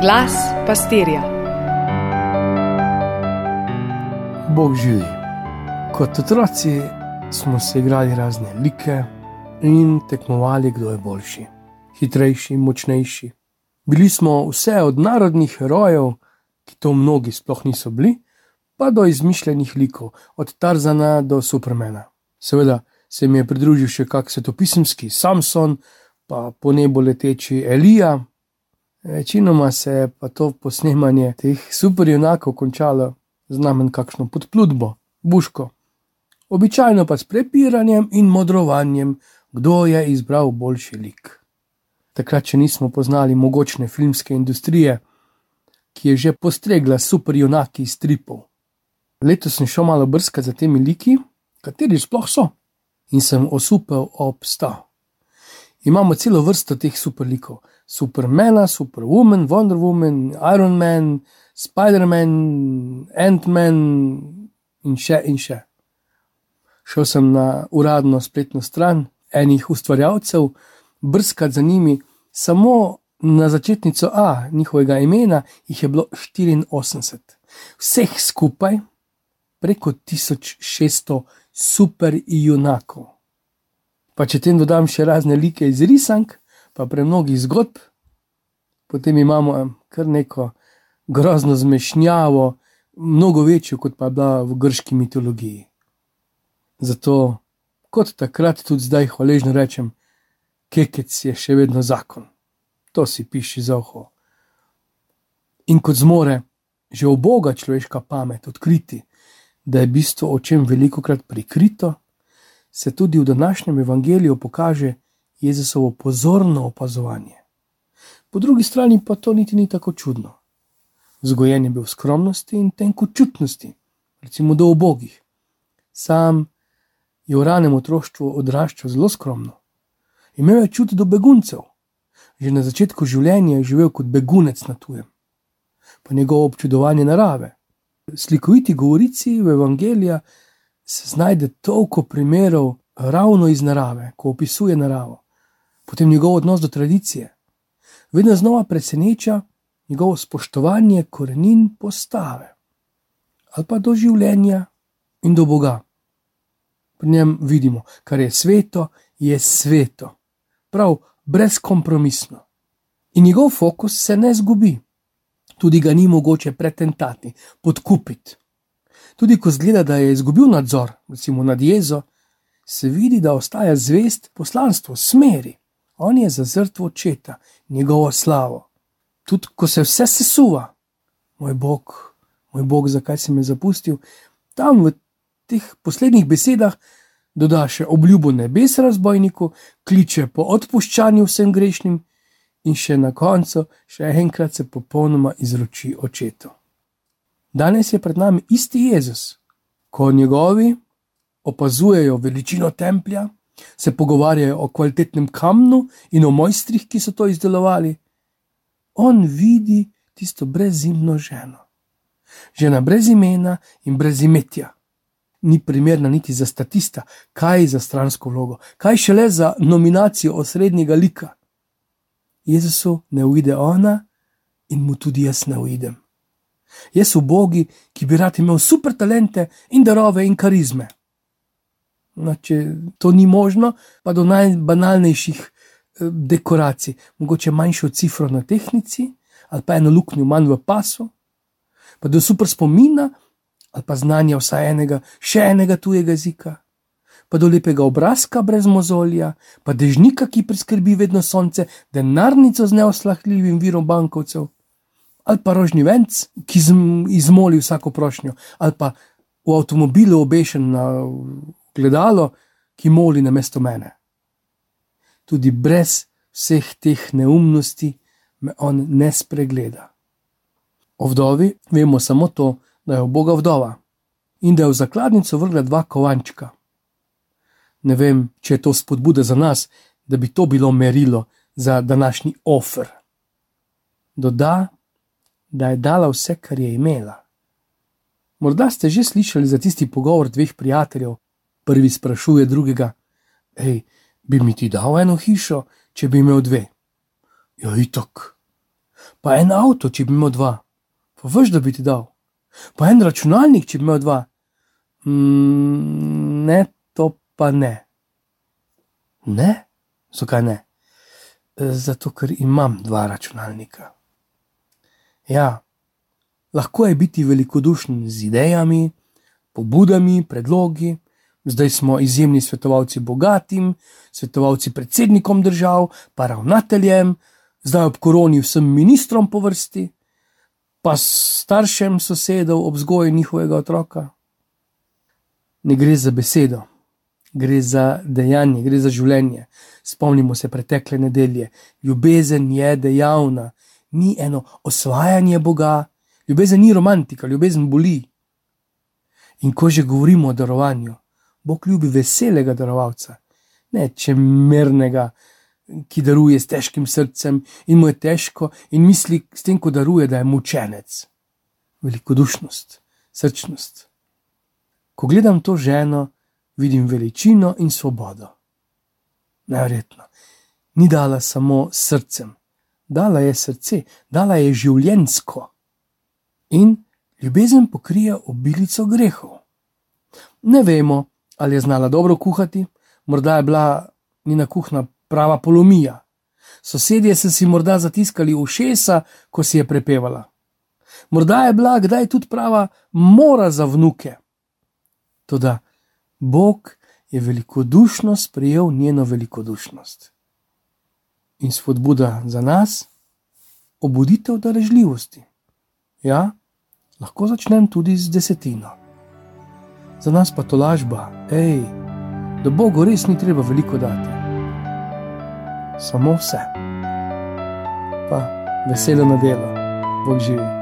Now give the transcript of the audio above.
Glas pastirja. Bog živi. Kot otroci smo se igrali razne like in tekmovali, kdo je boljši, hitrejši, močnejši. Bili smo vse od narodnih herojev, ki to mnogi sploh niso bili, pa do izmišljenih likov, od Tarzana do Supermana. Seveda se mi je pridružil še kak svetopisemski Samson, pa po nebu leteči Elija. Večinoma se je pa to posnemanje teh superjunakov končalo z namen kakšno podplutbo, buško. Običajno pa s prepiranjem in modrovanjem, kdo je izbral boljši lik. Takrat, če nismo poznali mogočne filmske industrije, ki je že postregla superjunaki iz tripov. Letos sem šel malo brskati za temi liki, kateri sploh so, in sem osupel ob sta. Imamo celo vrsto teh superlikov: Supermana, Superwoman, Wonder Woman, Iron Man, Spider-Man, Ant-Man in še in še. Šel sem na uradno spletno stran enih ustvarjalcev, brskati za njimi, samo na začetnico A njihovega imena jih je bilo 84, vseh skupaj preko 1600 superjunakov. Pa če tem dodam še razne like iz risank, pa premnogih zgodb, potem imamo kar neko grozno zmešnjavo, mnogo večjo, kot pa je bila v grški mitologiji. Zato, kot takrat, tudi zdaj hvaležno rečem, kekec je še vedno zakon, to si piši za oho. In kot zmore že v Boga človeška pamet odkriti, da je bistvo očem veliko krat prikrito, se tudi v današnjem evangeliju pokaže Jezusovo pozorno opazovanje. Po drugi strani pa to niti ni tako čudno. Vzgojen je bil v skromnosti in tenkočutnosti, recimo do obogih. Sam je v ranem otroštvu odraščal zelo skromno. Imel je čut do beguncev, že na začetku življenja je živel kot begunec na tujem. Pa njegovo občudovanje narave, slikoviti govorici v Evangeliju se znajde toliko primerov ravno iz narave, ko opisuje naravo, potem njegov odnos do tradicije. Vedno znova preseneča njegovo spoštovanje korenin postave ali pa do življenja in do Boga. Pri njem vidimo, kar je sveto, je sveto, prav brezkompromisno. In njegov fokus se ne zgubi tudi ga ni mogoče pretentati, podkupiti. Tudi ko zgleda, da je izgubil nadzor, recimo nad jezo, se vidi, da ostaja zvest poslanstvu, smeri. On je zazrt v očeta, njegovo slavo. Tudi ko se vse sesuva, moj bog, moj bog, zakaj si me zapustil, tam v teh poslednjih besedah doda še obljubo nebes razbojniku, kliče po odpuščanju vsem grešnim in še na koncu, še enkrat se popolnoma izroči očetu. Danes je pred nami isti Jezus, ko njegovi opazujejo veličino templja, se pogovarjajo o kvalitetnem kamnu in o mojstrih, ki so to izdelovali. On vidi tisto brezimno ženo. Žena brez imena in brez imetja. Ni primerna niti za statista, kaj za stransko vlogo, kaj šele za nominacijo osrednjega lika. Jezusu ne uide ona in mu tudi jaz ne uidem. Jaz v Bogi, ki bi rad imel super talente in darove in karizme. No, če to ni možno, pa do najbanalnejših eh, dekoracij, mogoče manjšo cifro na tehnici, ali pa eno luknjo manj v pasu, pa do super spomina, ali pa znanja vsaj enega, še enega tujega jezika pa do lepega obrazka brez mozolja, pa dežnika, ki preskrbi vedno sonce, denarnico z neoslahljivim virom bankovcev, ali pa rožni venc, ki izmoli vsako prošnjo, ali pa v avtomobilu obešen na gledalo, ki moli na mesto mene. Tudi brez vseh teh neumnosti me on ne spregleda. O vdovi vemo samo to, da je Boga vdova in da je v zakladnico vrgla dva kovančka ne vem, če je to spodbuda za nas, da bi to bilo merilo za današnji ofer. Doda, da je dala vse, kar je imela. Morda ste že slišali za tisti pogovor dveh prijateljev. Prvi sprašuje drugega: Hej, bi mi ti dal eno hišo, če bi imel dve? Ja, itok. pa en avto, če bi imel dva, pa veš, da bi ti dal, pa en računalnik, če bi imel dva. Mm, ne, to pa ne. Ne, zakaj ne? Zato, ker imam dva računalnika. Ja, lahko je biti velikodušen z idejami, pobudami, predlogi. Zdaj smo izjemni svetovalci bogatim, svetovalci predsednikom držav, pa ravnateljem, zdaj ob koroni vsem ministrom po vrsti, pa staršem sosedov ob vzgoji njihovega otroka. Ne gre za besedo, gre za dejanje, gre za življenje. Spomnimo se pretekle nedelje. Ljubezen je dejavna, ni eno osvajanje Boga, ljubezen ni romantika, ljubezen boli. In ko že govorimo o darovanju, Bog ljubi veselega darovalca, ne čemernega, ki daruje s težkim srcem in mu je težko in misli s tem, ko daruje, da je mučenec. Velikodušnost, srčnost. Ko gledam to ženo, vidim veličino in svobodo. Najverjetno, ni dala samo srcem, dala je srce, dala je življensko in ljubezen pokrije obilico grehov. Ne vemo, ali je znala dobro kuhati, morda je bila njena kuhna prava polomija. Sosedje so si morda zatiskali ušesa, ko si je prepevala. Morda je bila kdaj tudi prava mora za vnuke. Toda Bog je velikodušno sprejel njeno velikodušnost. In spodbuda za nas, obuditev darežljivosti. Ja, lahko začnem tudi z desetino. Za nas pa to lažba, hej, da Bogu res ni treba veliko dati. Samo vse. Pa veselo na delo, Bog živi.